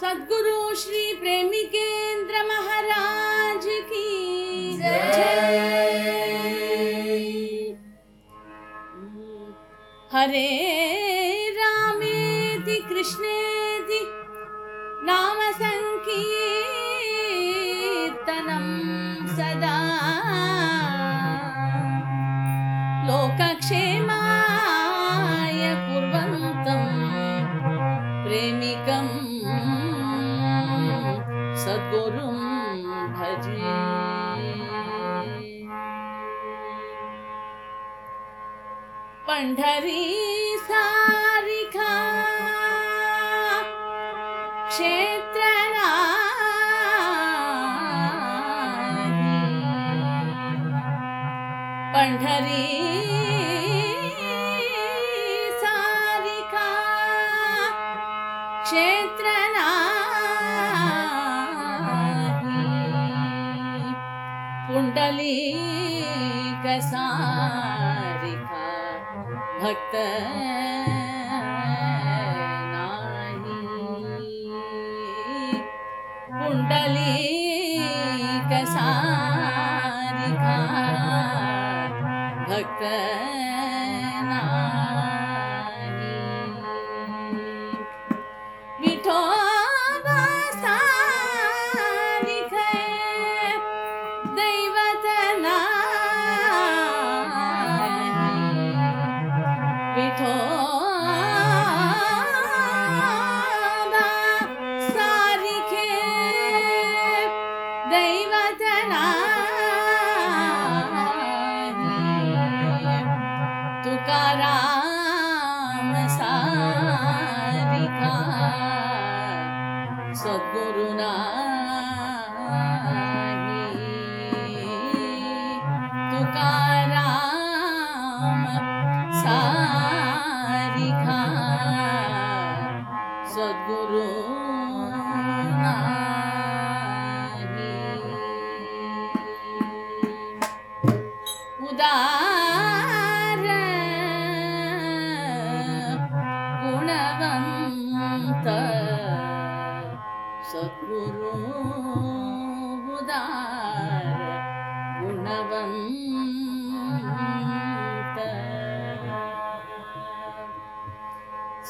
सद्गुरु श्री प्रेमी केंद्र महाराज की हरे रामेति कृष्णेति नाम संकीर्तनं। प्रेमिकं सद्गुरुं भजे। पंढरी सारिका क्षेत्र पंढरी क्षेत्रना पुण्डलीकसारिका भक्त पुण्डलिकसारिखा भक्त दैवत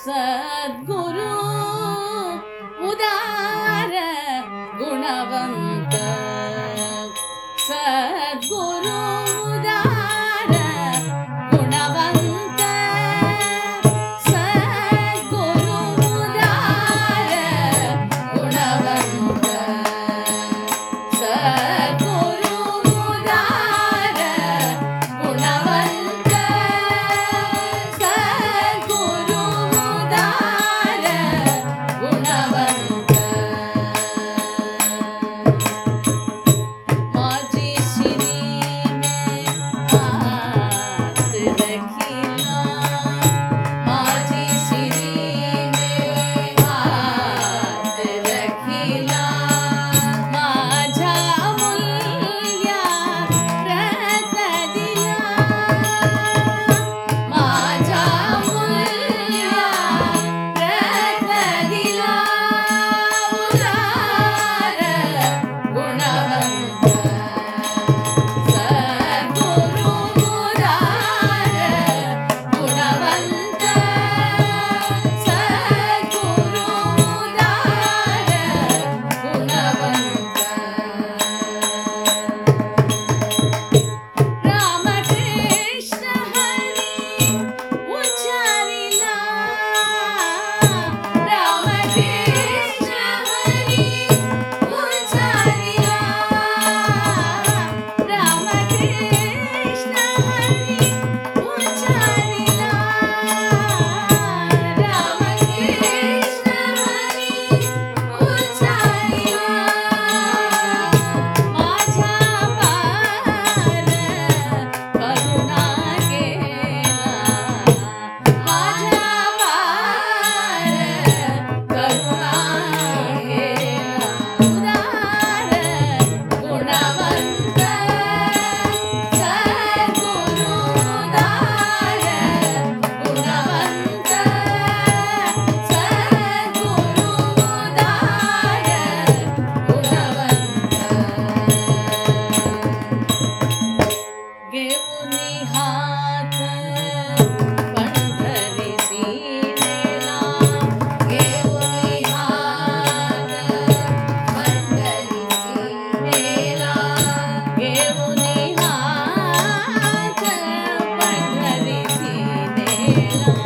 सद्गुरु उदार गुणवंत Thank you.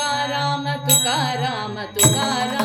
तुकाराम तुकाराम तुकाराम